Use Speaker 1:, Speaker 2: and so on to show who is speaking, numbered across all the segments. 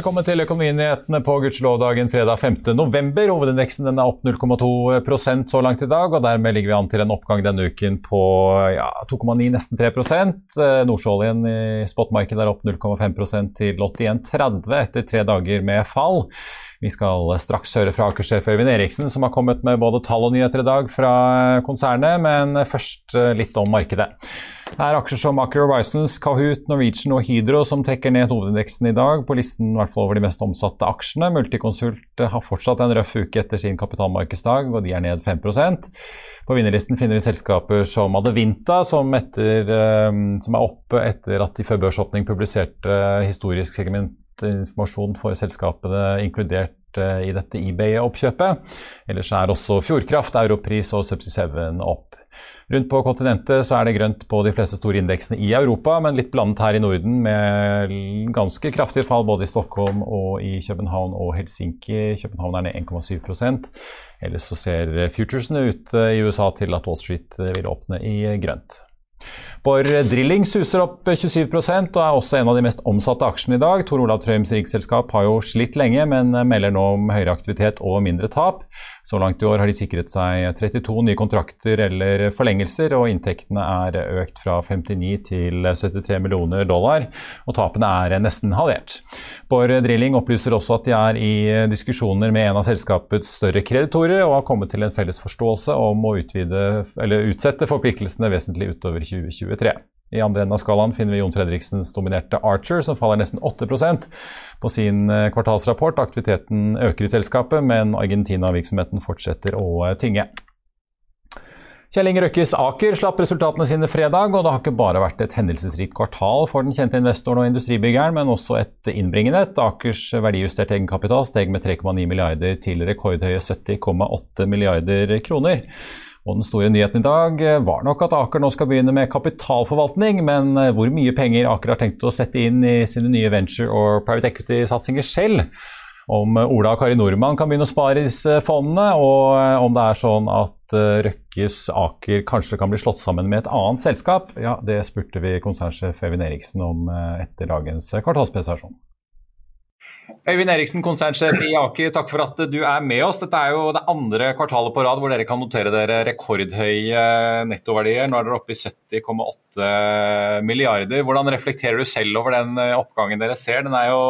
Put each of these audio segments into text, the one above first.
Speaker 1: Velkommen til Økonominyhetene på gudskjelovdagen fredag 5. november. Hovedindeksen er opp 0,2% så langt i dag, og dermed ligger vi an til en oppgang denne uken på ja, 2,9, nesten 3 eh, Nordsjøoljen i spotmarkedet er opp 0,5% til 81,30 etter tre dager med fall. Vi skal straks høre fra Aker-sjef Øyvind Eriksen, som har kommet med både tall og nyheter i dag fra konsernet, men først eh, litt om markedet. Det er aksjer som Aker Horizons, Kahoot, Norwegian og Hydro som trekker ned hovedindeksen i dag, på listen i hvert fall over de mest omsatte aksjene. Multiconsult har fortsatt en røff uke etter sin kapitalmarkedsdag, og de er ned 5% På vinnerlisten finner vi selskaper som Adevinta, som, etter, eh, som er oppe etter at de før børsåpning publiserte historisk segmentinformasjon for selskapene inkludert eh, i dette eBay-oppkjøpet. Ellers er også Fjordkraft, Europris og Subsea7 opp. Rundt på kontinentet så er det grønt på de fleste store indeksene i Europa, men litt blandet her i Norden med ganske kraftige fall både i Stockholm og i København og Helsinki. København er ned 1,7% Ellers så ser futuresene ut eh, i USA til at Wall Street vil åpne i grønt. Borr Drilling suser opp 27% og er også en av de mest omsatte aksjene i dag. Tor Olav Trøims riksselskap har jo slitt lenge, men melder nå om høyere aktivitet og mindre tap. Så langt i år har de sikret seg 32 nye kontrakter eller forlengelser, og inntektene er økt fra 59 til 73 millioner dollar, og tapene er nesten halvert. Borr Drilling opplyser også at de er i diskusjoner med en av selskapets større kreditorer, og har kommet til en felles forståelse om å utvide, utsette forpliktelsene vesentlig utover 2023. I andre enden av skalaen finner vi Jon Fredriksens dominerte Archer, som faller nesten 8% på sin eh, kvartalsrapport. Aktiviteten øker i selskapet, men Argentina-virksomheten fortsetter å eh, tynge. Kjell Inge Røkkes Aker slapp resultatene sine fredag, og det har ikke bare vært et hendelsesrikt kvartal for den kjente investoren og industribyggeren, men også et innbringende. Akers verdijusterte egenkapital steg med 3,9 milliarder til rekordhøye 70,8 milliarder kroner. Og Den store nyheten i dag eh, var nok at Aker nå skal begynne med kapitalforvaltning, men eh, hvor mye penger Aker har tenkt å sette inn i sine nye venture- og private equity-satsinger selv, om Ola og Kari Nordmann kan begynne å spare i disse fondene, og eh, om det er sånn at Røkkes Aker kanskje kan bli slått sammen med et annet selskap, ja, det spurte vi konsernsjef Øyvind Eriksen om etter dagens kvartalspresentasjon. Øyvind Eriksen, konsernsjef i Aker, takk for at du er med oss. Dette er jo det andre kvartalet på rad hvor dere kan notere dere rekordhøye nettoverdier. Nå er dere oppe i 70,8 milliarder. Hvordan reflekterer du selv over den oppgangen dere ser? Den er jo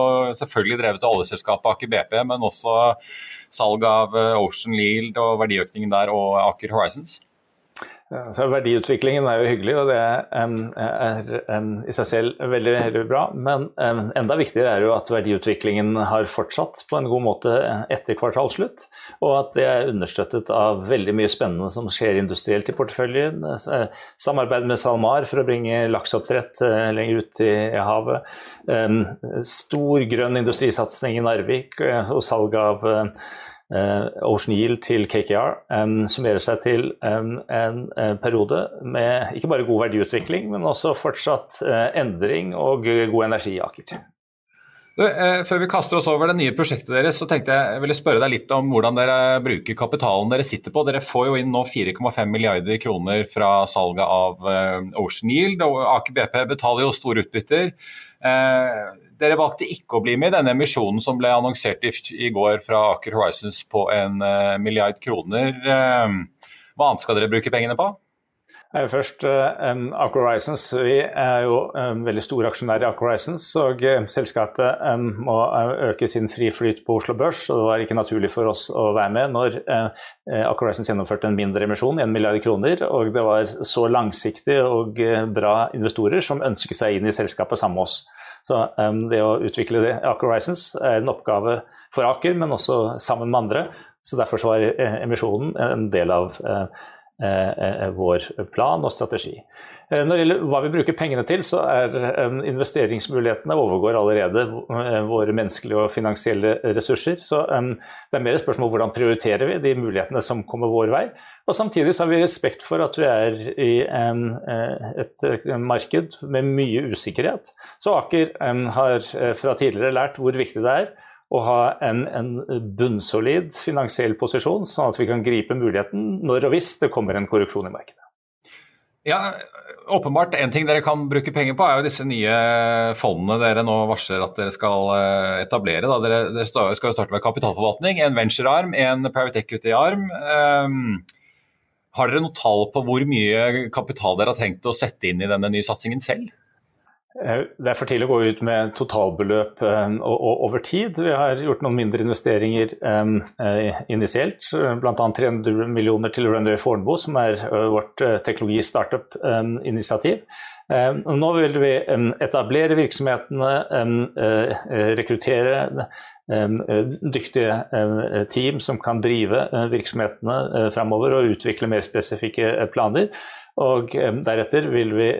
Speaker 1: selvfølgelig drevet av oljeselskapet Aker BP, men også salg av Ocean Yield og verdiøkningen der og Aker Horizons?
Speaker 2: Så verdiutviklingen er jo hyggelig, og det er, i seg selv veldig, veldig bra. Men enda viktigere er jo at verdiutviklingen har fortsatt på en god måte etter kvartalsslutt. Og at det er understøttet av veldig mye spennende som skjer industrielt i porteføljen. Samarbeid med SalMar for å bringe lakseoppdrett eh, lenger ut i havet. Stor grønn industrisatsing i Narvik eh, og salg av Eh, Ocean Yield til KKR um, summerer seg til um, en, en, periode med ikke bare god verdiutvikling, men også fortsatt uh, endring og god energi i Aker.
Speaker 1: Du, eh, før vi kaster oss over det nye prosjektet deres, så tenkte jeg jeg ville spørre deg litt om hvordan dere bruker kapitalen dere sitter på. Dere får jo inn nå 4,5 milliarder kroner fra salget av eh, Ocean Yield, og Aker BP betaler jo store utbytter. Eh, dere valgte ikke å bli med i denne emisjonen som ble annonsert i, i går fra Aker Horizons på en uh, milliard kroner. Eh, hva annet skal dere bruke pengene på?
Speaker 2: Først um, Aker Horizons. Vi er jo veldig store aksjonærer i Aker Horizons. Og selskapet må øke sin fri flyt på Oslo Børs. og Det var ikke naturlig for oss å være med når Aker Horizons gjennomførte en mindre emisjon, 1 milliard kroner. Og det var så langsiktige og bra investorer som ønsket seg inn i selskapet sammen med oss. Så det å utvikle Aker Horizons er en oppgave for Aker, men også sammen med andre. Så Derfor så var emisjonen en del av uh, Eh, eh, vår plan og strategi. Eh, når det gjelder hva vi bruker pengene til, så er investeringsmulighetene overgår allerede våre menneskelige og finansielle ressurser. Så det er mer et spørsmål hvordan prioriterer vi de mulighetene som kommer vår vei. Og samtidig så har vi respekt for at vi er i et marked med mye usikkerhet. Så Aker har fra tidligere lært hvor viktig det er å ha en, en, bunnsolid finansiell posisjon, sånn at vi kan gripe muligheten når og hvis det kommer en korreksjon i markedet.
Speaker 1: Ja, åpenbart. En ting dere kan bruke penger på, er jo disse nye fondene dere nå varsler at dere skal eh, etablere. Da. Dere, dere skal jo starte med kapitalforvaltning, en venture-arm, en private equity-arm. Um, har dere noe tall på hvor mye kapital dere har tenkt å sette inn i denne nye satsingen selv?
Speaker 2: Eh, det er for tidlig å gå ut med totalbeløp eh, over tid. Vi har gjort noen mindre investeringer eh, initielt, bl.a. 300 millioner til Runway Fornebu, som er vårt teknologi-startup-initiativ. Nå vil vi etablere virksomhetene, rekruttere dyktige team som kan drive virksomhetene framover og utvikle mer spesifikke planer. Og Deretter vil vi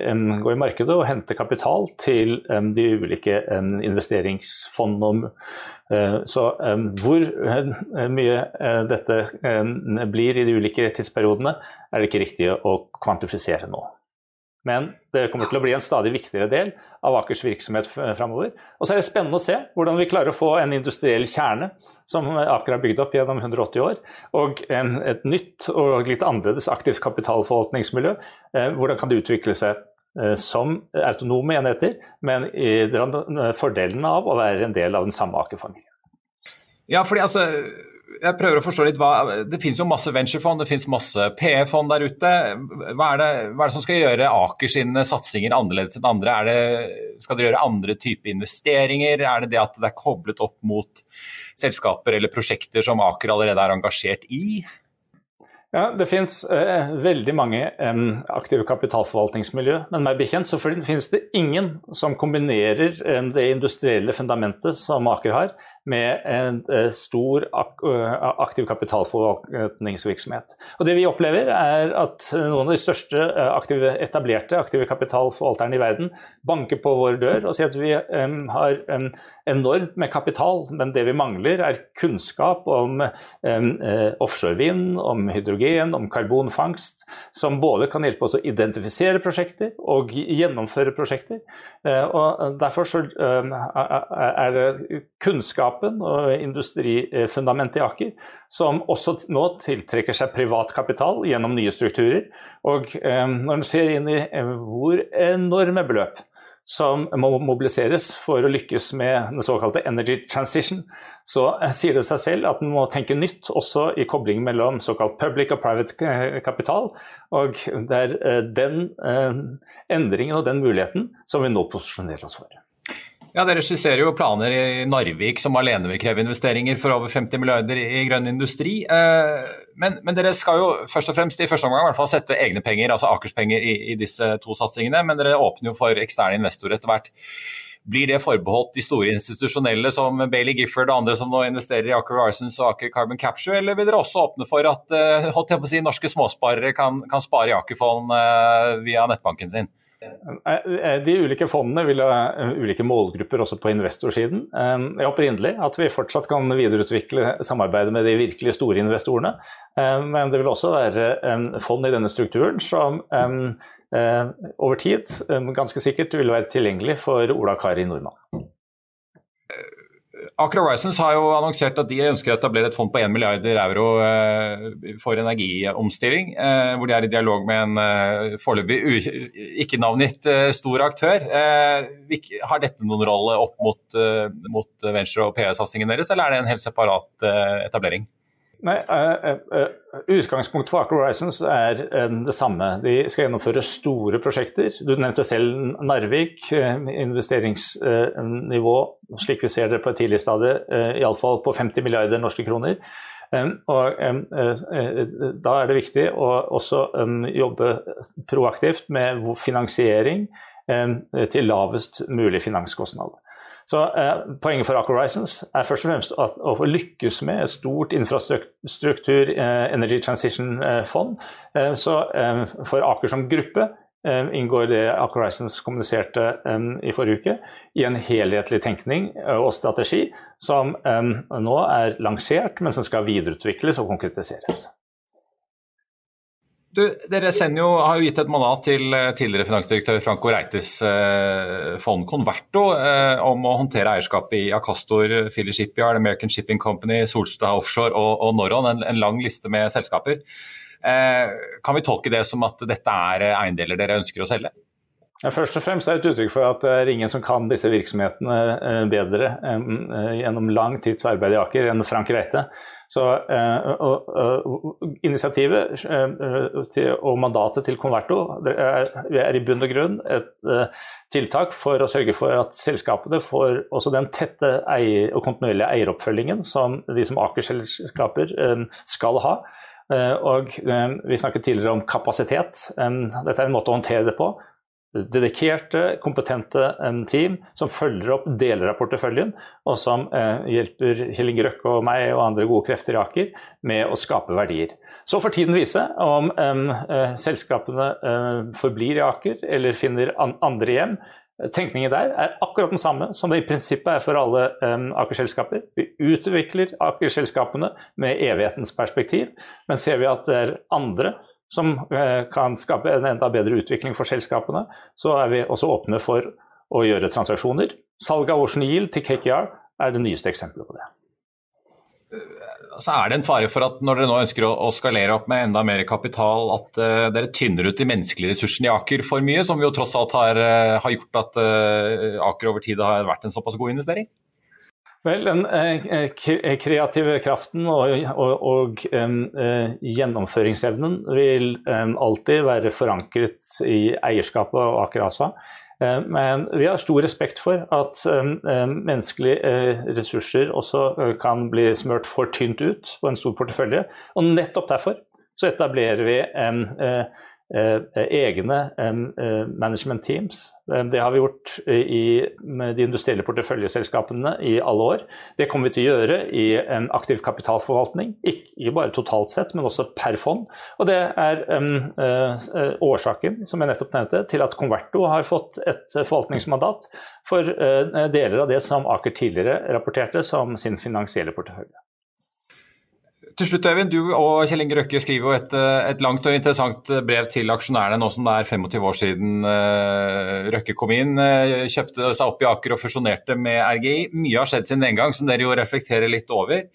Speaker 2: gå i markedet og hente kapital til de ulike investeringsfondene. Eh, så hvor mye eh, dette blir i de ulike tidsperiodene, er det ikke riktig å kvantifisere nå. Men det kommer til å bli en stadig viktigere del av Akers virksomhet framover. Og så er det spennende å se hvordan vi klarer å få en industriell kjerne som Aker har bygd opp gjennom 180 år, og en, et nytt og litt annerledes aktivt kapitalforvaltningsmiljø. Eh, hvordan kan det utvikle seg eh, som autonome enheter, men i fordelen av å være en del av den samme Aker-familien.
Speaker 1: Ja, fordi altså jeg prøver å forstå litt hva, Det finnes jo masse venturefond, det finnes masse PE-fond der ute. Hva er, det, hva er, det, som skal gjøre Aker sine satsinger annerledes enn andre? Det, skal dere gjøre andre typer investeringer? Er det det at det er koblet opp mot selskaper eller prosjekter som Aker allerede er engasjert i?
Speaker 2: Ja, Det finnes eh, veldig mange eh, aktive kapitalforvaltningsmiljø, men meg bekjent så finnes det ingen som kombinerer eh, det industrielle fundamentet som Aker har, med en eh, stor eh, aktiv kapitalforvaltningsvirksomhet. Og Det vi opplever, er at noen av de største eh, aktive, etablerte aktive kapitalforvalterne i verden banker på vår dør og sier at vi har enormt med kapital, men det vi mangler er kunnskap om offshore vind, om hydrogen, om karbonfangst, som både kan hjelpe oss å identifisere prosjekter og gjennomføre prosjekter. Og Derfor så er det kunnskap kunnskapen og industrifundamentet i Aker, som også nå tiltrekker seg privat kapital gjennom nye strukturer. Og eh, når en ser inn i eh, hvor enorme beløp som må mobiliseres for å lykkes med den såkalte energy transition, så eh, sier det seg selv at en må tenke nytt også i kobling mellom såkalt public og private kapital. Og det er den endringen og den muligheten som vi nå posisjonerer oss for.
Speaker 1: Ja, Dere skisserer jo planer i Narvik som alene vil kreve investeringer for over 50 milliarder i grønn industri. Eh, men, men, dere skal jo først og fremst i første omgang i hvert fall sette egne penger, altså Akers penger, i, i disse to satsingene. Men dere åpner jo for eksterne investorer etter hvert. Blir det forbeholdt de store institusjonelle som Bailey Gifford og andre som nå investerer i Aker Horizons og Aker Carbon Capture, eller vil dere også åpne for at å si, norske småsparere kan, kan spare i Aker-fond uh, via nettbanken sin?
Speaker 2: Eh, de ulike fondene vil ha eh, ulike målgrupper også på investorsiden. Eh, jeg håper inderlig at vi fortsatt kan videreutvikle samarbeidet med de virkelig store investorene. Men det vil også være en fond i denne strukturen som over tid ganske sikkert vil være tilgjengelig for Ola Kari Nordmann.
Speaker 1: Aker Horizons har jo annonsert at de ønsker å etablere et fond på 1 milliarder euro eh, for energiomstilling, eh, hvor de er i dialog med en eh, foreløpig ikke navngitt stor aktør. Har dette noen rolle opp mot, mot venture- og PS-satsingen deres, eller er det en helt separat etablering?
Speaker 2: Nei, uh, uh, Utgangspunktet for Aker Horizons er uh, det samme. De skal gjennomføre store prosjekter. Du nevnte selv Narvik. investeringsnivå, slik vi ser det på et tidlig stadie, uh, iallfall på 50 milliarder norske kroner. og Da er det viktig å også jobbe proaktivt med finansiering til lavest mulig finanskostnad. Så eh, Poenget for Aker Horizons er først og fremst at, å lykkes med et stort infrastruktur eh, Energy Transition-fond. Eh, så eh, For Aker som gruppe eh, inngår det Aker Horizons kommuniserte eh, i forrige uke, i en helhetlig tenkning og strategi som nå er lansert, men som skal videreutvikles og konkretiseres.
Speaker 1: Du, dere jo, har jo gitt et mandat til eh, tidligere finansdirektør Franco Reites eh, fond Converto eh, om å håndtere eierskapet i Acastor, Philly Shipyard, American Shipping Company, Solstad Offshore og, og Norron. En, en, lang liste med selskaper. Eh, kan vi tolke det som at dette er eiendeler dere ønsker å selge?
Speaker 2: Ja, først og fremst er det et uttrykk for at det er ingen som kan disse virksomhetene eh, bedre gjennom lang tids arbeid i Aker enn Frank Reite. Så eh, og, og, Initiativet eh, til, og mandatet til Converto er, er, i bunn og grunn et eh, tiltak for å sørge for at selskapene får også den tette eier, og kontinuerlige eieroppfølgingen som de som Aker-selskaper skal ha. Og Vi snakket tidligere om kapasitet. Dette er en måte å håndtere det på dedikerte, kompetente team som følger opp deler av porteføljen, og som eh, hjelper Kjell Inge Røkke og meg og andre gode krefter i Aker med å skape verdier. Så får tiden vise om eh, selskapene eh, forblir i Aker eller finner an andre hjem. Tenkningen der er akkurat den samme som det i prinsippet er for alle um, Aker-selskaper. Vi utvikler Aker-selskapene med evighetens perspektiv, men ser vi at det er andre som eh, kan skape en enda bedre utvikling for selskapene, så er vi også åpne for å gjøre transaksjoner. Salg av Ocean Yield til KKR er det nyeste eksempelet på det.
Speaker 1: Så er det en fare for at når dere nå ønsker å, skalere opp med enda mer kapital, at uh, dere tynner ut de menneskelige ressursene i Aker for mye, som jo tross alt har, har gjort at Aker over tid har vært en såpass god investering?
Speaker 2: Vel, den eh, eh, kreative kraften og, og, og eh, gjennomføringsevnen vil alltid være forankret i eierskapet av Aker ASA. Men vi har stor respekt for at menneskelige ressurser også kan bli smørt for tynt ut på en stor portefølje. Og nettopp derfor så etablerer vi en Eh, egne eh, management teams. Eh, det har vi gjort i, med de industrielle porteføljeselskapene i alle år. Det kommer vi til å gjøre i en aktiv kapitalforvaltning, ikke bare totalt sett, men også per fond. Og det er um, uh, årsaken, som jeg nettopp nevnte, til at Converto har fått et forvaltningsmandat for uh, deler av det som Aker tidligere rapporterte som sin finansielle portefølje.
Speaker 1: Til slutt, Øyvind, Du og Kjell Inge Røkke skriver jo et, eh, et, langt og interessant brev til aksjonærene nå som det er 25 år siden uh, Røkke kom inn. Kjøpte seg opp i Aker og fusjonerte med RGI. Mye har skjedd siden den gang, som dere jo reflekterer litt over.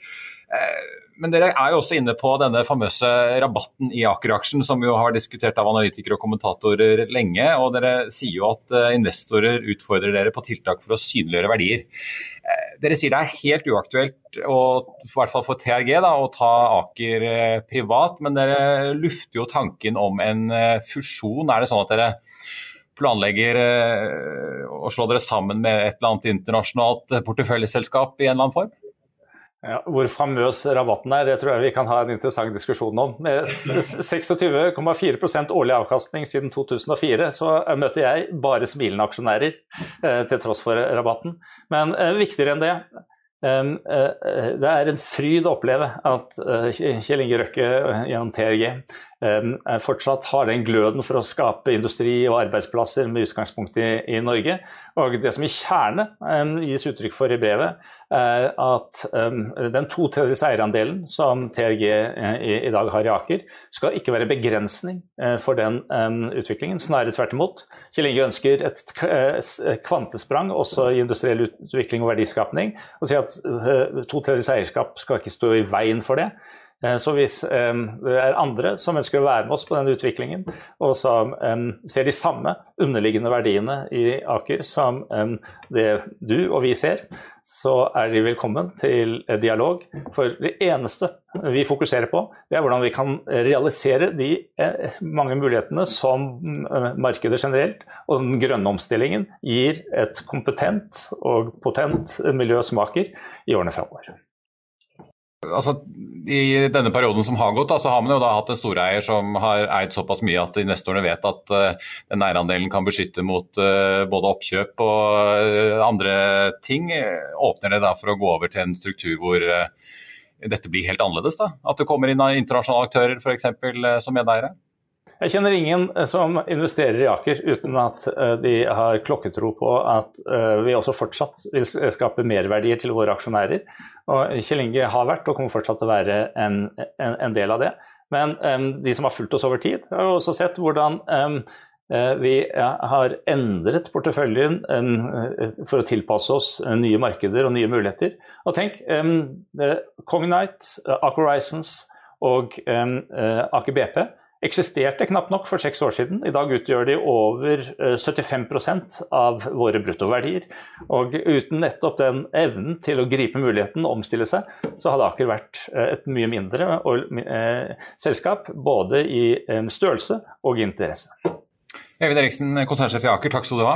Speaker 1: Uh, men dere er jo også inne på denne famøse rabatten i Aker-aksjen, som jo har diskutert av analytikere og kommentatorer lenge. Og dere sier jo at eh, investorer utfordrer dere på tiltak for å synliggjøre verdier. Eh, dere sier det er helt uaktuelt, å, i hvert fall for TRG, da, å ta Aker eh, privat, men dere lufter jo tanken om en fusjon. Er det sånn at dere planlegger å slå dere sammen med et eller annet internasjonalt porteføljeselskap i en eller annen form?
Speaker 2: Ja, hvor famøs rabatten er, det tror jeg vi kan ha en interessant diskusjon om. Med 26,4 årlig avkastning siden 2004, så møter jeg bare smilende aksjonærer eh, til tross for rabatten. Men eh, viktigere enn det, eh, det er en fryd å oppleve at Kjell Inge Røkke gjennom TRG fortsatt har den gløden for å skape industri og arbeidsplasser med utgangspunkt i, i Norge. Og det som i kjerne gis uttrykk for i brevet, er at den to tredjedels eierandelen som TRG eh, i, i, dag har i Aker, skal ikke være begrensning eh, for den utviklingen. Snarere tvert imot. Kjell Inge ønsker et kvantesprang også i industriell utvikling og verdiskapning. Og sier at to tredjedels eierskap skal ikke stå i veien for det. Eh, så hvis det er andre som ønsker å være med oss på den utviklingen, og som ser de samme underliggende verdiene i Aker som det du og vi ser, så er de velkommen til dialog. For det eneste vi fokuserer på, det er hvordan vi kan realisere de eh, mange mulighetene som eh, markedet generelt og den grønne omstillingen gir et kompetent og potent miljø som Aker i årene framover
Speaker 1: altså, I denne perioden som har gått, da, så har man jo da hatt en storeier som har eid såpass mye at investorene vet at uh, den eierandelen kan beskytte mot uh, både oppkjøp og uh, andre ting. Åpner det da for å gå over til en struktur hvor dette blir helt annerledes? da? At det kommer inn internasjonale aktører f.eks. som medeiere?
Speaker 2: Jeg kjenner ingen som investerer i Aker uten at de har klokketro på at vi også fortsatt vil skape merverdier til våre aksjonærer. Og Kjell Inge har vært og kommer fortsatt til å være en, en, en del av det. Men um, de som har fulgt oss over tid, har også sett hvordan um, vi har endret porteføljen for å tilpasse oss nye markeder og nye muligheter. Og tenk, Cognite, Aker Horizons og Aker BP eksisterte knapt nok for seks år siden. I dag utgjør de over 75 eh, av våre bruttoverdier. Og uten nettopp den evnen til å gripe muligheten og omstille seg, så hadde Aker vært eh, et mye mindre eh, selskap, både i størrelse og interesse.
Speaker 1: Eivind Eriksen, konsernsjef i Aker, takk skal du ha.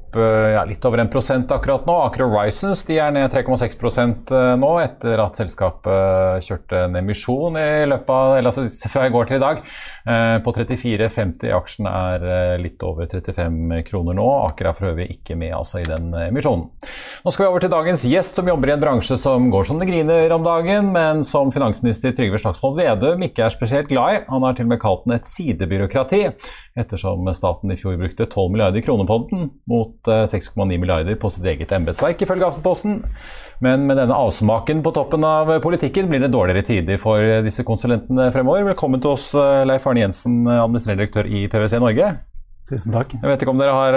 Speaker 1: eh, ja, litt over 1% akkurat nå. Aker Horizons de er ned 3,6 eh, nå, etter at selskapet kjørte en emisjon i løpet av, eller altså fra i går til i dag. På 34,50. Aksjen er litt over 35 kroner nå. Aker er for øvrig ikke med altså, i den emisjonen. Nå skal vi over til dagens gjest, som jobber i en bransje som går som det griner om dagen, men som finansminister Trygve Slagsvold Vedum ikke er spesielt glad i. Han har til og med kalt den et sidebyråkrati, ettersom staten i fjor brukte 12 milliarder kroner på den, mot 6,9 eh, milliarder på sitt eget embetsverk, ifølge Aftenposten. Men med denne avsmaken på toppen av politikken blir det dårligere tider for disse konsulentene fremover. Velkommen til oss, eh, Leif Arne Jensen, administrerende direktør i PwC Norge.
Speaker 3: Tusen takk.
Speaker 1: Jeg vet ikke om dere har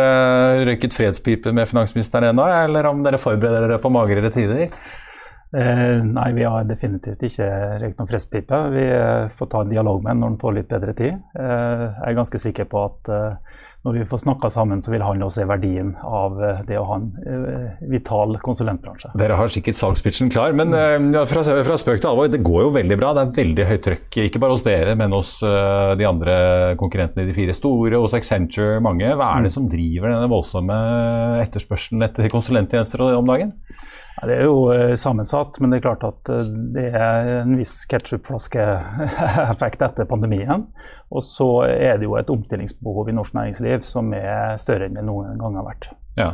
Speaker 1: røyket fredspipe med finansministeren ennå, eller om dere forbereder dere på magrere tider?
Speaker 3: Eh, nei, vi har definitivt ikke røykt noen fredspipe. Vi får ta en dialog med ham når han får litt bedre tid. Eh, jeg er ganske sikker på at eh, når vi får snakka sammen, så vil han også se verdien av eh, det å ha en uh, vital konsulentbransje.
Speaker 1: Dere har sikkert salgspitchen klar, men ja, fra, fra, spøk til alvor, det går jo veldig bra. Det er veldig høyt trøkk, ikke bare hos dere, men hos de andre konkurrentene i de fire store, hos Accenture, mange. Hva er det mm. som driver denne voldsomme etterspørselen etter konsulenttjenester om dagen?
Speaker 3: Det er jo sammensatt, men det er klart at det er en viss ketsjupflaskeeffekt etter pandemien. Og så er det jo et omstillingsbehov i norsk næringsliv som er større enn det noen gang har vært.
Speaker 1: Ja.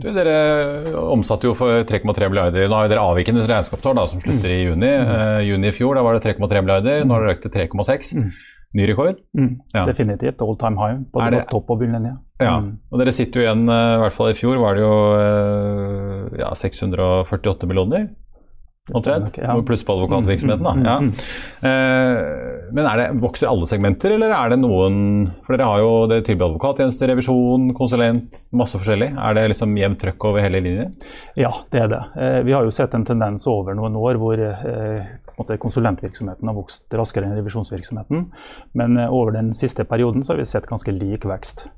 Speaker 1: Du, dere omsatte jo for 3,3 milliarder. Nå har dere avvikende regnskapsår da, som slutter i juni. Mm. Uh, juni i fjor da var det 3,3 milliarder, nå har det økt til 3,6. Mm. Ny rekord?
Speaker 3: Mm. Ja. Definitivt. All time high. Både det... topp og bunnlinje.
Speaker 1: Ja. Mm. Og dere sitter jo igjen, i hvert fall i fjor var det jo ja, 648 millioner omtrent. Ja. Pluss på advokatvirksomheten, da. Mm, mm, ja. Mm. Eh, men er det, vokser alle segmenter, eller er det noen For dere har jo det tilbyr advokattjenester, revisjon, konsulent, masse forskjellig. Er det liksom jevnt trøkk over hele linjen?
Speaker 3: Ja, det er det. Eh, vi har jo sett en tendens over noen år hvor eh, konsulentvirksomheten har vokst raskere enn revisjonsvirksomheten. Men over den siste perioden så har vi sett ganske lik vekst.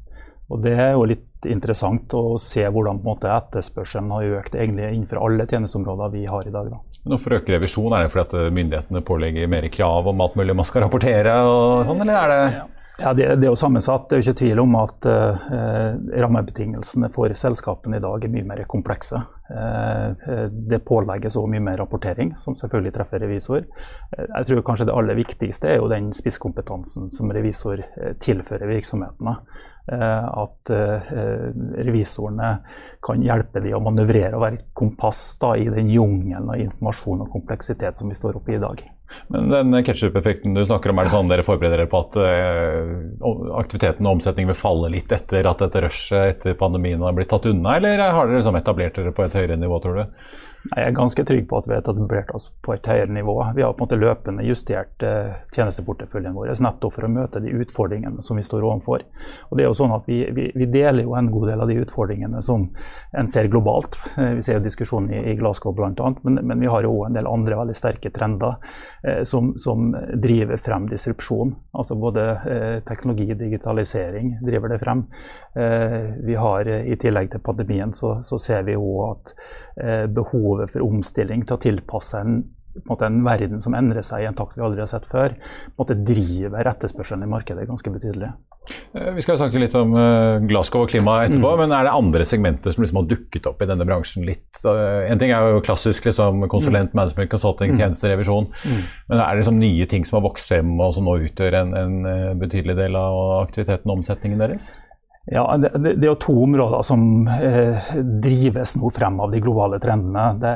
Speaker 3: Og Det er jo litt interessant å se hvordan måte, etterspørselen har økt egentlig innenfor alle tjenesteområder vi har i dag. Da.
Speaker 1: Men Hvorfor øker revisjon? Er det fordi at eh, myndighetene pålegger mer krav om alt mulig man skal rapportere? og sånn, eller er det...
Speaker 3: Ja. Ja, det, det, er jo sammensatt. Det er jo ikke tvil om at eh, rammebetingelsene for selskapene i dag er mye mer komplekse. Eh, det pålegges òg mye mer rapportering, som selvfølgelig treffer revisor. Eh, jeg tror kanskje det aller viktigste er jo den spisskompetansen som revisor tilfører virksomhetene. Eh, at eh, revisorene kan hjelpe de å manøvrere og være et kompass da, i den jungelen av informasjon og kompleksitet som vi står oppe i i dag.
Speaker 1: Men den ketsjup-effekten du snakker om, er det sånn dere forbereder dere på at uh, aktiviteten og omsetningen vil falle litt etter at dette rushet etter pandemien har blitt tatt unna, eller har dere liksom etablert dere på et høyere nivå, tror du?
Speaker 3: Jeg er ganske trygg på at vi har etablert oss på et høyere nivå. Vi har på en måte løpende justert eh, tjenesteporteføljen vår nettopp for å møte de utfordringene som vi står overfor. Og det er jo sånn at vi, vi, vi, deler jo en god del av de utfordringene som en ser globalt. Eh, vi ser jo diskusjonen i, i Glasgow bl.a., men, men vi har jo òg en del andre veldig sterke trender eh, som, som, driver frem disrupsjon. Altså både eh, teknologi, digitalisering driver det frem. Eh, vi har eh, i tillegg til pandemien så, så ser vi jo at behovet for omstilling til å tilpasse en, en, en, verden som endrer seg i en takt vi aldri har sett før, måte driver etterspørselen i markedet ganske betydelig.
Speaker 1: Eh, vi skal snakke litt om eh, Glasgow og klima etterpå, mm. men er det andre segmenter som liksom har dukket opp i denne bransjen litt? En ting er jo klassisk liksom, konsulent, mm. management, consulting, mm. tjenesterevisjon. Mm. Men er det liksom nye ting som har vokst frem og som nå utgjør en, en betydelig del av aktiviteten og omsetningen deres?
Speaker 3: Ja, det, det, er jo to områder som eh, drives nå frem av de globale trendene. Det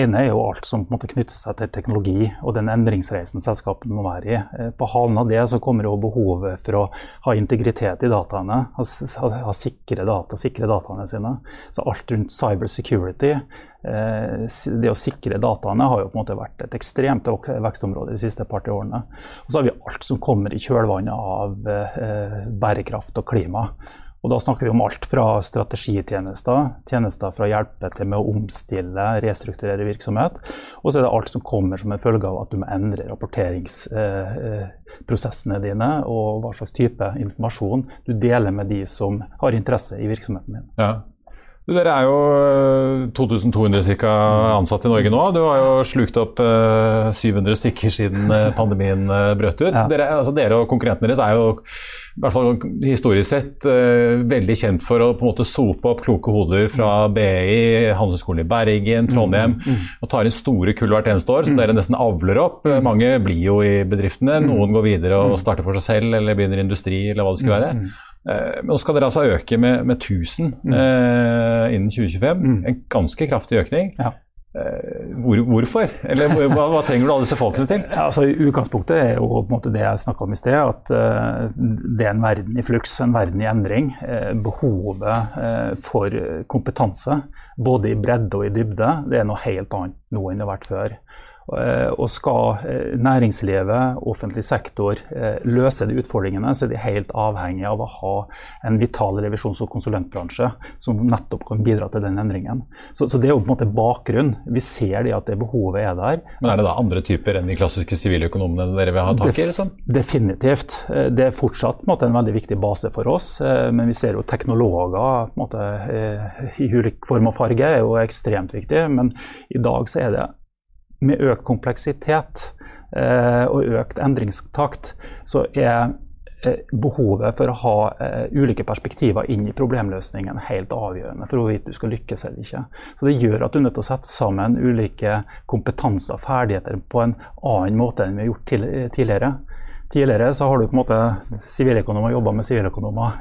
Speaker 3: ene er jo alt som på en måte knytter seg til teknologi og den endringsreisen selskapene må være i. Eh, på halen av det så kommer jo behovet for å ha integritet i dataene, ha, ha sikre data, sikre dataene sine. Så alt rundt cyber security det å sikre dataene har jo på en måte vært et ekstremt vekstområde de siste par årene. Og så har vi alt som kommer i kjølvannet av eh, bærekraft og klima. Og da snakker vi om alt fra strategitjenester, tjenester for å hjelpe til med å omstille, restrukturere virksomhet, og så er det alt som kommer som en følge av at du må endre rapporteringsprosessene dine, og hva slags type informasjon du deler med de som har interesse i virksomheten din.
Speaker 1: Ja. Dere er jo 2200 eh, ca. ansatte i Norge nå. Du har jo slukt opp 700 eh, stykker siden eh, pandemien brøt ut. Ja. Dere, altså dere, og konkurrentene deres er jo i hvert fall historisk sett veldig kjent for å på en måte sope opp kloke hoder fra BI, Handelshøyskolen i Bergen, Trondheim, mm, mm. og tar inn store kull hvert eneste år som mm. dere nesten avler opp. Mm. Mange blir jo i bedriftene, mm. noen går videre og mm. starter for seg selv eller begynner industri eller hva det skulle være. Eh, nå skal dere altså øke med, med 1000 mm. eh, innen 2025. Mm. En ganske kraftig økning. Ja. Eh, hvor, hvorfor? Eller hva, hva, trenger du alle disse folkene til?
Speaker 3: Ja, altså, Utgangspunktet er jo måte det jeg snakka om i sted, at uh, det er en verden i fluks, en verden i endring. Uh, behovet uh, for kompetanse, både i bredde og i dybde, det er noe helt annet nå enn det har vært før. Eh, og skal eh, næringslivet, offentlig sektor, eh, løse de utfordringene, så er de helt avhengige av å ha en vital revisjons- og konsulentbransje som nettopp kan bidra til den endringen. Så, så det er jo på en måte bakgrunn. Vi ser det at det behovet er der.
Speaker 1: Men er det da andre typer enn de klassiske siviløkonomene dere vil ha tak i? Liksom?
Speaker 3: Definitivt. Det er fortsatt en, måte, en, veldig viktig base for oss. Men vi ser jo teknologer måte, i ulik form og farge er jo ekstremt viktig. Men i dag så er det med økt kompleksitet eh, og økt endringstakt, så er eh, behovet for å ha eh, ulike perspektiver inn i problemløsningen helt avgjørende for hvorvidt du skal lykkes eller ikke. Så Det gjør at du er nødt til å sette sammen ulike kompetanser og ferdigheter på en annen måte enn vi har gjort tidligere. Tidligere så har du på en måte siviløkonomer jobba med siviløkonomer,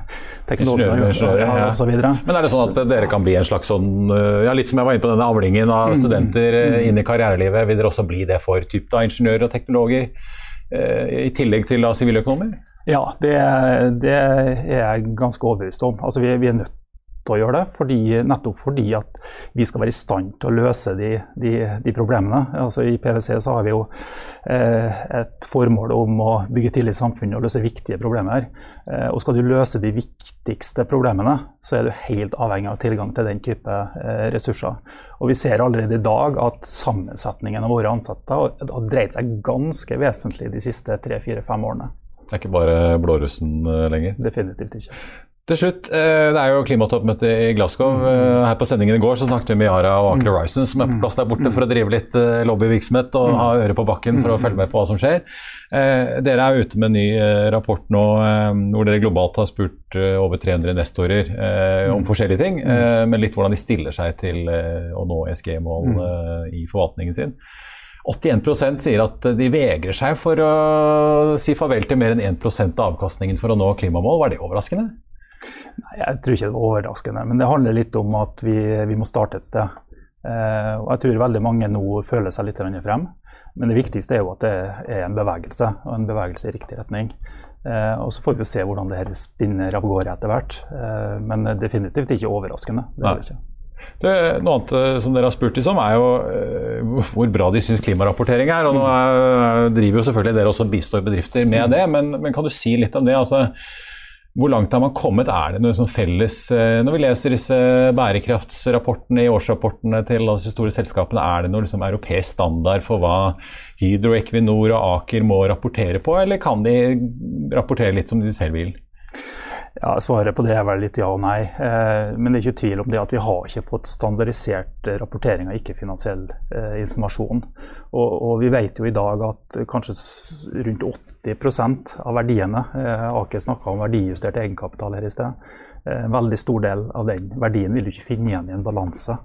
Speaker 3: teknologer ja, osv.
Speaker 1: Men er det sånn at dere kan bli en slags sånn, eh, ja, litt som jeg var inne på denne avlingen av mm. studenter mm. inn i karrierelivet, vil dere også bli det for typ da, ingeniører og teknologer, eh, i tillegg til siviløkonomer?
Speaker 3: Ja, det, det, er jeg ganske overbevist om. Altså, vi, vi er nødt å gjøre det, fordi, nettopp fordi at vi skal være i stand til å løse de, de, de problemene. Altså I PwC så har vi jo eh, et formål om å bygge tillit i samfunnet og løse viktige problemer. Eh, og skal du løse de viktigste problemene, så er du helt avhengig av tilgang til den type eh, ressurser. Og vi ser allerede i dag at sammensetningen av våre ansatte har dreid seg ganske vesentlig de siste tre-fire-fem årene.
Speaker 1: Det er ikke bare blårussen eh, lenger?
Speaker 3: Definitivt ikke.
Speaker 1: Til slutt, eh, Det er jo klimatoppmøte i Glasgow. Mm. Eh, her på sendingen i går så snakket vi med Yara og Aker Horizon, som er på plass der borte for å drive litt eh, lobbyvirksomhet og ha øret på bakken for å følge med på hva som skjer. Dere er ute med en ny rapport nå hvor dere globalt har spurt over 300 investorer om forskjellige ting, men litt hvordan de stiller seg til å nå SG-mål i forvaltningen sin. 81% sier at de vegrer seg for å si farvel til mer enn 1 av avkastningen for å nå klimamål. Var det overraskende?
Speaker 3: Nei, Jeg tror ikke det var overraskende, men det handler litt om at vi, vi må starte et sted. Eh, og Jeg tror veldig mange nå føler seg litt frem. Men det viktigste er jo at det er en bevegelse, og en bevegelse i riktig retning. Eh, og Så får vi se hvordan det her spinner av gårde etter hvert. Eh, men definitivt ikke overraskende. det er det ikke.
Speaker 1: Det, noe annet eh, som dere har spurt om, er jo uh, hvor bra de syns klimarapportering er. og Nå er, driver jo selvfølgelig dere også bistår bedrifter med det, men, men, kan du si litt om det? altså hvor langt har man kommet? Er det noe sånn felles eh, Når vi leser disse bærekraftsrapportene i årsrapportene til disse store selskapene, er det noe liksom europeisk standard for hva Hydro, Equinor og Aker må rapportere på, eller kan de rapportere litt som de selv vil?
Speaker 3: Ja, Svaret på det er vel litt ja og nei. Eh, men det er ikke tvil om det at vi har ikke fått standardisert rapportering av ikke-finansiell eh, informasjon. Og, og, vi vet jo i dag at kanskje rundt 80% av verdiene Ake Aker snakka om verdijustert egenkapital her i sted. Eh, en veldig stor del av den verdien vil du ikke finne igjen i en balanse.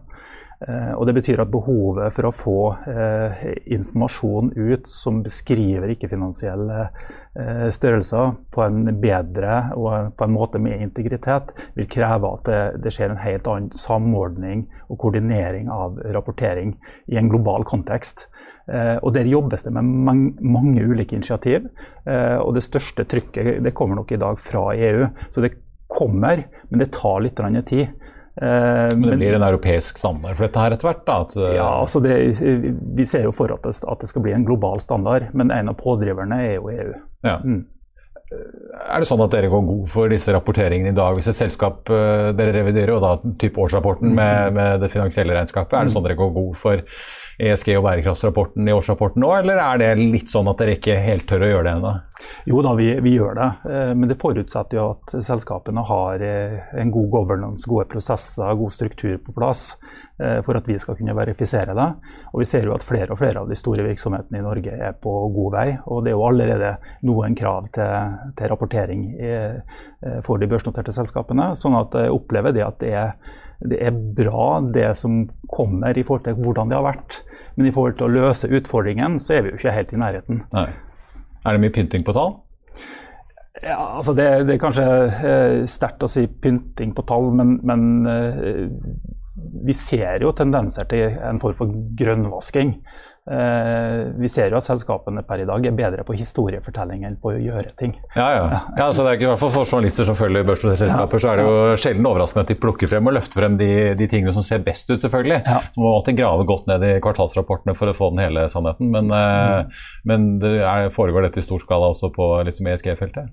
Speaker 3: Eh, og Det betyr at behovet for å få eh, informasjon ut som beskriver ikke-finansielle eh, størrelser på en bedre og på en måte med integritet, vil kreve at det, skjer en helt annen samordning og koordinering av rapportering i en global kontekst. Eh, og Der jobbes det med mange, ulike initiativ. Eh, og Det største trykket det kommer nok i dag fra EU. Så det kommer, men det tar litt tid.
Speaker 1: Eh, men det blir en europeisk standard for dette her etter hvert? da? At,
Speaker 3: ja, altså det, Vi ser jo for det, at det skal bli en global standard, men en av pådriverne er jo EU. Ja. Mm.
Speaker 1: Er det sånn at dere går god for disse rapporteringene i dag? Hvis et selskap dere reviderer, og da type årsrapporten med, med, det finansielle regnskapet, er det sånn dere går god for ESG og bærekraftsrapporten i årsrapporten nå, eller er det litt sånn at dere ikke helt tør å gjøre det ennå?
Speaker 3: Jo da, vi, vi, gjør det, uh, men det forutsetter jo at selskapene har uh, en god governance, gode prosesser, god struktur på plass. Eh, for at vi skal kunne verifisere det. Og Vi ser jo at flere og flere av de store virksomhetene i Norge er på god vei. Og det er jo allerede noen krav til, til rapportering eh, for de børsnoterte selskapene. Sånn at jeg opplever det at det er, det er bra det som kommer i forhold til hvordan det har vært. Men i forhold til å løse utfordringen, så er vi jo ikke helt i nærheten. Nei.
Speaker 1: Er det mye pynting på tall?
Speaker 3: Ja, altså det, det er kanskje eh, sterkt å si pynting på tall, men, men eh, vi ser jo tendenser til en form for grønnvasking. Eh, vi ser jo at selskapene per i dag er bedre på historiefortelling enn på å gjøre ting.
Speaker 1: Ja, ja. ja så det er ikke, i hvert fall For journalister som følger børsselskaper, så er det jo sjelden overraskende at de plukker frem og løfter frem de, de tingene som ser best ut, selvfølgelig. Ja. Så man alltid grave godt ned i kvartalsrapportene for å få den hele sannheten. Men, mm. men det er, foregår dette i stor skala også på liksom ESG-feltet?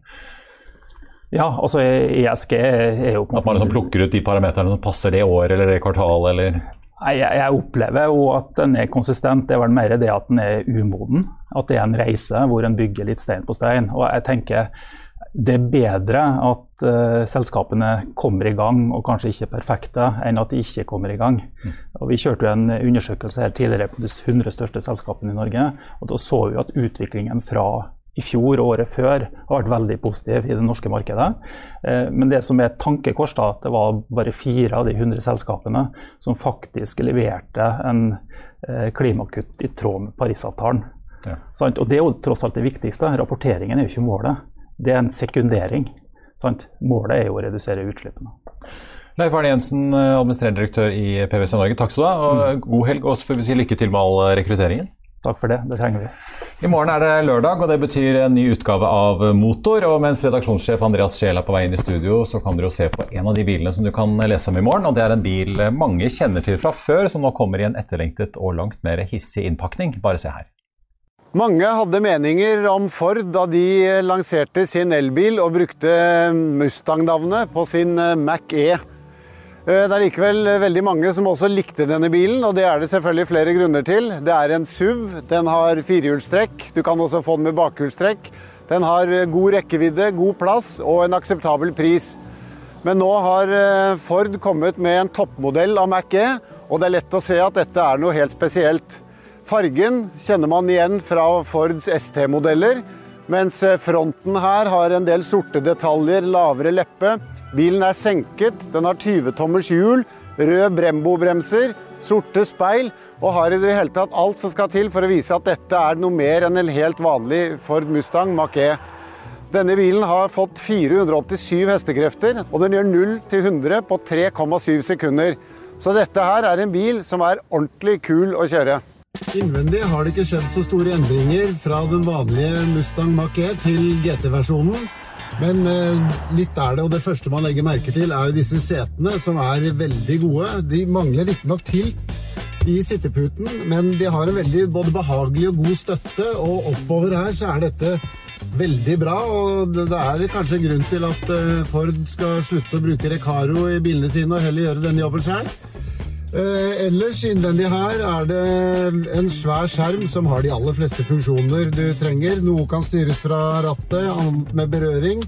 Speaker 3: Ja, altså ESG er jo
Speaker 1: At man liksom plukker ut de parameterne som passer det året eller det kvartalet, eller
Speaker 3: jeg, jeg, opplever jo at den er konsistent. Det er vel mer det at den er umoden. At det er en reise hvor en bygger litt stein på stein. Og jeg tenker det er bedre at uh, selskapene kommer i gang og kanskje ikke er perfekte, enn at de ikke kommer i gang. Mm. Og vi kjørte jo en undersøkelse her tidligere på de 100 største selskapene i Norge. og Da så vi at utviklingen fra i fjor og året før har vært veldig positiv i det norske markedet. Eh, men det som er et tankekors, da, at det var bare fire av de 100 selskapene som faktisk leverte en eh, klimakutt i tråd med Parisavtalen. Ja. Og det er jo tross alt det viktigste. Rapporteringen er jo ikke målet. Det er en sekundering. Sant? Målet er jo å redusere utslippene.
Speaker 1: Leif Arne Jensen, administrerende direktør i PwC Norge, takk skal du ha. og mm. God helg, og så får vi si lykke til med all rekrutteringen.
Speaker 3: Takk for det. Det trenger vi.
Speaker 1: I morgen er det lørdag, og det betyr en ny utgave av Motor. Og mens redaksjonssjef Andreas Scheel er på vei inn i studio, så kan dere jo se på en av de bilene som du kan lese om i morgen. Og det er en bil mange kjenner til fra før, som nå kommer i en etterlengtet og langt mer hissig innpakning. Bare se her.
Speaker 4: Mange hadde meninger om Ford da de lanserte sin elbil og brukte Mustang-navnet på sin Mac E. Eh, det er likevel eh, veldig mange som også likte denne bilen, og det er det selvfølgelig flere grunner til. Det er en SUV, den har firehjulstrekk, du kan også få den med bakhjulstrekk. Den har eh, god rekkevidde, god plass og en akseptabel pris. Men nå har Ford kommet med en toppmodell av Mac-E, og det er lett å se at dette er noe helt spesielt. Fargen kjenner man igjen fra Fords ST-modeller, mens fronten her har en del sorte detaljer, lavere leppe Bilen er senket, den har 20-tommers hjul, rød Brembo-bremser, sorte speil og har i det hele tatt alt som skal til for å vise at dette er noe mer enn en helt vanlig Ford Mustang Mach-E. Denne bilen har fått 487 hestekrefter, og den gjør 0 til 100 på 3,7 sekunder. Så dette her er en bil som er ordentlig kul å kjøre. Innvendig har det ikke skjedd så store endringer fra den vanlige Mustang Mach-E til GT-versjonen. Men eh, litt er det, og det første man legger merke til, er jo disse setene, som er veldig gode. De mangler riktignok tilt i sitteputen, men de har en veldig både behagelig og god støtte, og oppover her så er dette veldig bra. Og det er kanskje grunn til at eh, Ford skal slutte å bruke Recaro i bilene sine og heller gjøre denne jobben sjøl. Eh, ellers innvendig her er det en svær skjerm som har de aller fleste funksjoner du trenger. Noe kan styres fra rattet, med berøring.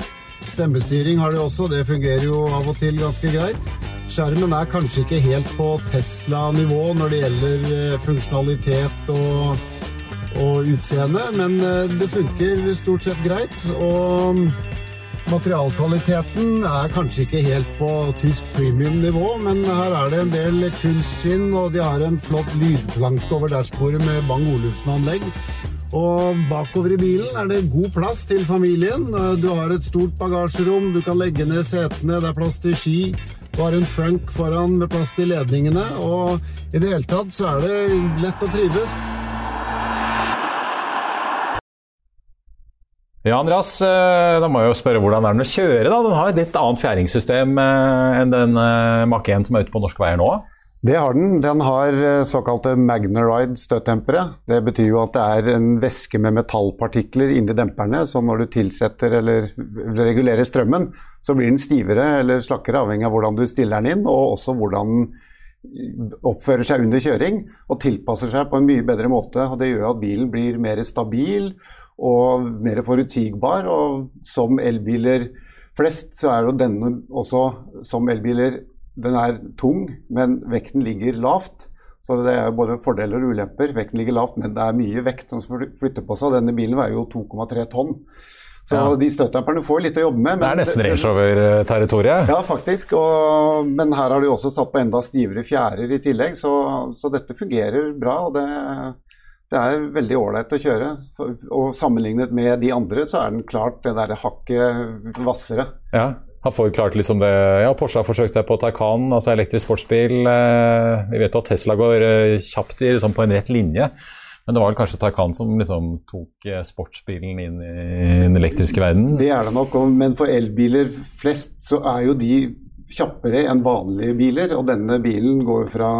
Speaker 4: Stemmestyring har de også, det fungerer jo av og til ganske greit. Skjermen er kanskje ikke helt på Tesla-nivå når det gjelder eh, funksjonalitet og, og utseende, men eh, det funker stort sett greit. Og Materialkvaliteten er kanskje ikke helt på tysk premium-nivå, men her er det en del kunstskinn, og de har en flott lydplanke over dashbordet med Bang Olufsen-anlegg. Og bakover i bilen er det god plass til familien. Du har et stort bagasjerom, du kan legge ned setene, det er plass til ski. Du har en frunk foran med plass til ledningene, og i det hele tatt så er det lett å trives.
Speaker 1: Ja, Andreas, eh, da må jeg jo spørre hvordan er den å kjøre? da? Den har et litt annet fjæringssystem eh, enn den eh, Mach 1 som er ute på norske veier nå?
Speaker 4: Det har den. Den har såkalte Magnaride støttdempere. Det betyr jo at det er en væske med metallpartikler inni demperne, så når du tilsetter eller regulerer strømmen, så blir den stivere eller slakkere, avhengig av hvordan du stiller den inn, og også hvordan den oppfører seg under kjøring, og tilpasser seg på en mye bedre måte. og Det gjør at bilen blir mer stabil og mer forutsigbar. Og som elbiler flest, så er jo denne også som elbiler Den er tung, men vekten ligger lavt. Så det er både fordeler og ulemper. Vekten ligger lavt, men det er mye vekt som flytter på seg. Denne bilen veier jo 2,3 tonn. Så ja. de støtdemperne får litt å jobbe med.
Speaker 1: det er nesten Range Rover-territoriet?
Speaker 4: Ja, faktisk. Og, men her har de også satt på enda stivere fjærer i tillegg, så, så dette fungerer bra. og det det er veldig ålreit å kjøre. Og sammenlignet med de andre, så er den klart det derre hakket hvassere.
Speaker 1: Ja. Har Ford klart liksom det Ja, Porsche har forsøkt seg på Taycan, altså elektrisk sportsbil. Eh, vi vet jo at Tesla går eh, kjapt i, liksom på en rett linje. Men det var vel kanskje Taycan som liksom tok eh, sportsbilen inn i den elektriske verden?
Speaker 4: Det er det nok, men for elbiler flest så er jo de kjappere enn vanlige biler. Og denne bilen går fra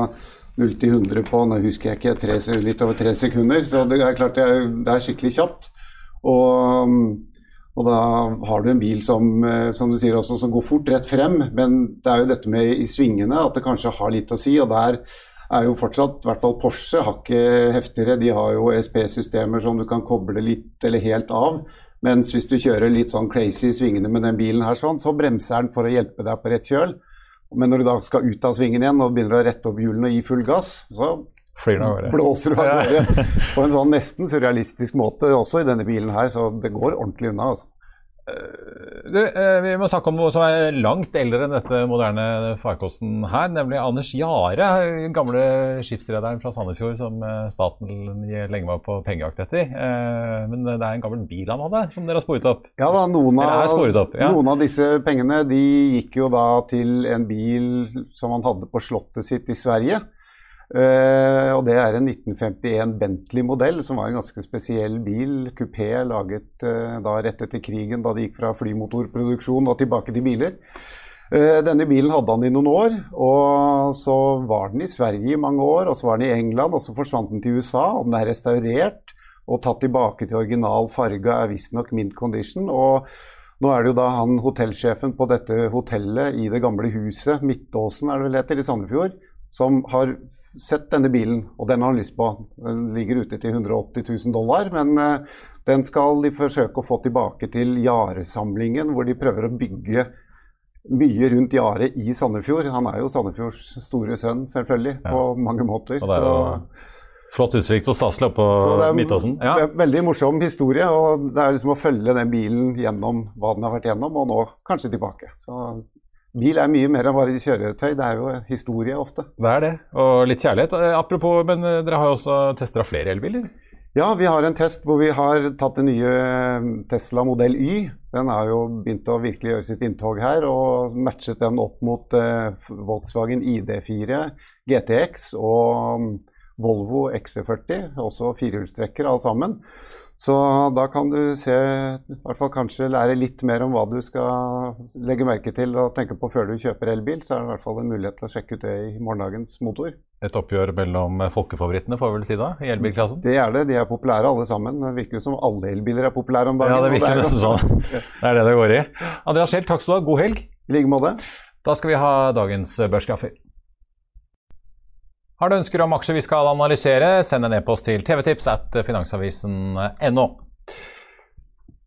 Speaker 4: 0 til 100 på nå husker jeg ikke, tre, litt over tre sekunder. Så det er klart det er, det er skikkelig kjapt. Og, og, da har du en bil som, eh, som du sier også, som går fort rett frem. Men det er jo dette med i svingene at det kanskje har litt å si. og der er jo fortsatt, i hvert fall Porsche, hakket heftigere. De har jo ESP-systemer som du kan koble litt eller helt av. Mens hvis du kjører litt sånn crazy i svingene med den bilen her, sånn, så bremser den for å hjelpe deg på rett kjøl. Men når du da skal ut av svingen igjen og begynner å rette opp hjulene og gi full gass, så blåser du av gårde på en sånn nesten surrealistisk måte også i denne bilen her. Så det går ordentlig unna. altså.
Speaker 1: Du, eh, vi må snakke om noe som er langt eldre enn dette moderne farkosten her, nemlig Anders Jare, gamle skipsrederen fra Sandefjord som eh, staten lenge var på pengejakt etter. Eh, men det er en gammel bil han hadde, som dere har sporet opp?
Speaker 4: Ja da, noen av,
Speaker 1: opp, ja.
Speaker 4: noen av disse pengene de gikk jo da til en bil som han hadde på slottet sitt i Sverige. Uh, og Det er en 1951 Bentley-modell, som var en ganske spesiell bil. Kupé laget uh, da rett etter krigen, da det gikk fra flymotorproduksjon og tilbake til biler. Uh, denne bilen hadde han i noen år, og så var den i Sverige i mange år. Og så var den i England, og så forsvant den til USA. og Den er restaurert og tatt tilbake til original farge, er visstnok mint condition. og nå er det jo da han hotellsjefen på dette hotellet i det gamle huset, Midtåsen er det vel heter, i Sandefjord, som har sett denne bilen, og den har han lyst på. Den ligger ute til 180 000 dollar, men uh, den skal de forsøke å få tilbake til Jare-samlingen, hvor de prøver å bygge mye rundt Jare i Sandefjord. Han er jo Sandefjords store sønn, selvfølgelig, ja. på mange måter.
Speaker 1: Og det er jo flott utsikt og staselig oppe på Midtåsen.
Speaker 4: Ja. Veldig morsom historie, og det er liksom å følge den bilen gjennom hva den har vært gjennom, og nå kanskje tilbake. Så Bil er mye mer enn bare kjøretøy, det er jo historie ofte.
Speaker 1: Det er det, og litt kjærlighet. Eh, apropos, men eh, dere har jo også tester av flere elbiler?
Speaker 4: Ja, vi har en test hvor vi har tatt den nye eh, Tesla modell Y. Den har jo begynt å virkelig gjøre sitt inntog her, og matchet den opp mot Volkswagen ID4 GTX og mm, Volvo XC40, også firehjulstrekker alle sammen. Så da kan du se, i hvert fall kanskje lære litt mer om hva du skal legge merke til og tenke på før du kjøper elbil. Så er det i hvert fall en mulighet til å sjekke ut det i morgendagens motor.
Speaker 1: Et oppgjør mellom folkefavorittene, får vi vel si da, i elbilklassen?
Speaker 4: Det er det. De er populære alle sammen. Det virker jo som alle elbiler er populære om dagen.
Speaker 1: Ja, det virker nesten sånn. Det er det det går i. Andreas Schjeldt, takk skal du ha. God helg.
Speaker 4: I like måte.
Speaker 1: Da skal vi ha dagens børskaffer. Har du ønsker om aksjer vi skal analysere, send en e-post til tvtips at finansavisen.no.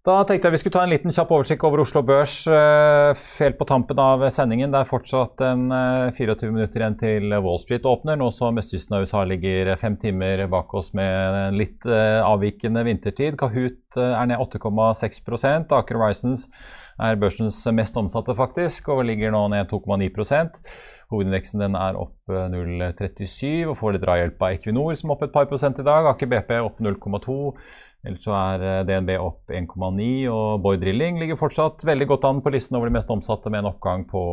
Speaker 1: Da tenkte jeg vi skulle ta en liten kjapp oversikt over Oslo Børs eh, helt på tampen av sendingen. Det er fortsatt en 24 eh, minutter igjen til Wall Street åpner, nå som østkysten av USA ligger fem timer bak oss med en litt eh, avvikende vintertid. Kahoot er ned 8,6 Aker Horizons er børsens mest omsatte, faktisk, og ligger nå ned 2,9 Hovedindeksen er opp 0,37 eh, og får litt drahjelp av Equinor, som er opp et par prosent i dag. Aker BP opp 0,2. Ellers så er eh, DNB opp 1,9, og Boy Drilling ligger fortsatt veldig godt an på listen over de mest omsatte, med en oppgang på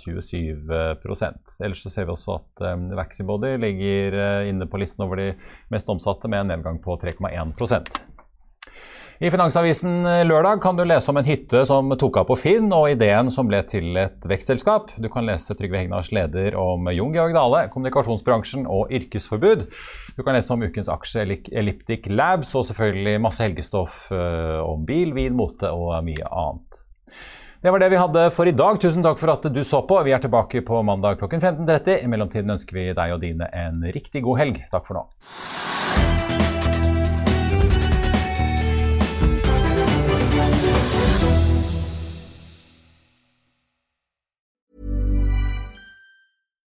Speaker 1: 27% Ellers så ser vi også at um, Vaxibody ligger inne på listen over de mest omsatte, med en nedgang på 3,1 i Finansavisen eh, lørdag kan du lese om en hytte som tok av på Finn, og ideen som ble til et vekstselskap. Du kan lese Trygve Hegnars leder om Jon Georg Dale, kommunikasjonsbransjen og yrkesforbud. Du kan lese om ukens aksje Elliptic Labs, og selvfølgelig masse helgestoff eh, om bil, vin, mote og mye annet. Det var det vi hadde for i dag. Tusen takk for at du så på. Vi er tilbake på mandag klokken 15.30. I mellomtiden ønsker vi deg og dine en riktig god helg. Takk for nå.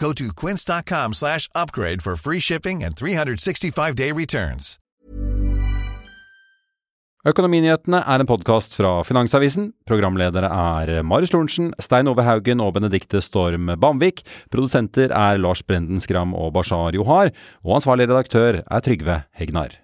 Speaker 5: Go to quince.com slash upgrade for free shipping and 365-day returns.
Speaker 6: Økonominyhetene er en podkast fra Finansavisen. Programledere er Marius Lorentzen, Stein Ove Haugen og Benedikte Storm Bamvik. Produsenter er Lars Brenden Skram og Bashar Johar. Og ansvarlig redaktør er Trygve Hegnar.